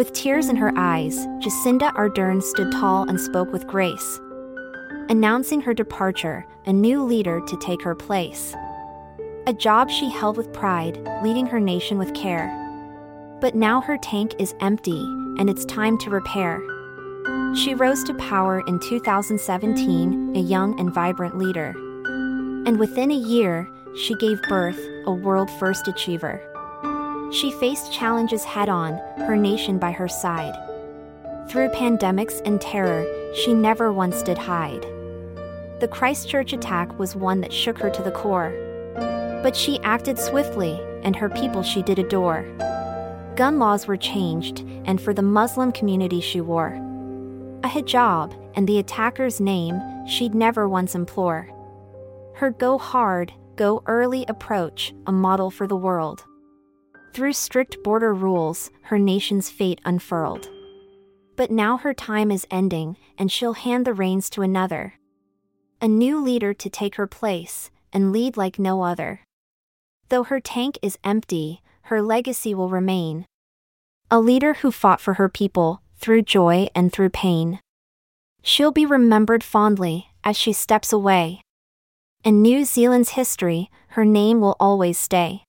With tears in her eyes, Jacinda Ardern stood tall and spoke with grace, announcing her departure, a new leader to take her place. A job she held with pride, leading her nation with care. But now her tank is empty, and it's time to repair. She rose to power in 2017, a young and vibrant leader. And within a year, she gave birth, a world first achiever. She faced challenges head on, her nation by her side. Through pandemics and terror, she never once did hide. The Christchurch attack was one that shook her to the core. But she acted swiftly, and her people she did adore. Gun laws were changed, and for the Muslim community she wore a hijab, and the attacker's name she'd never once implore. Her go hard, go early approach, a model for the world. Through strict border rules, her nation's fate unfurled. But now her time is ending, and she'll hand the reins to another. A new leader to take her place, and lead like no other. Though her tank is empty, her legacy will remain. A leader who fought for her people, through joy and through pain. She'll be remembered fondly as she steps away. In New Zealand's history, her name will always stay.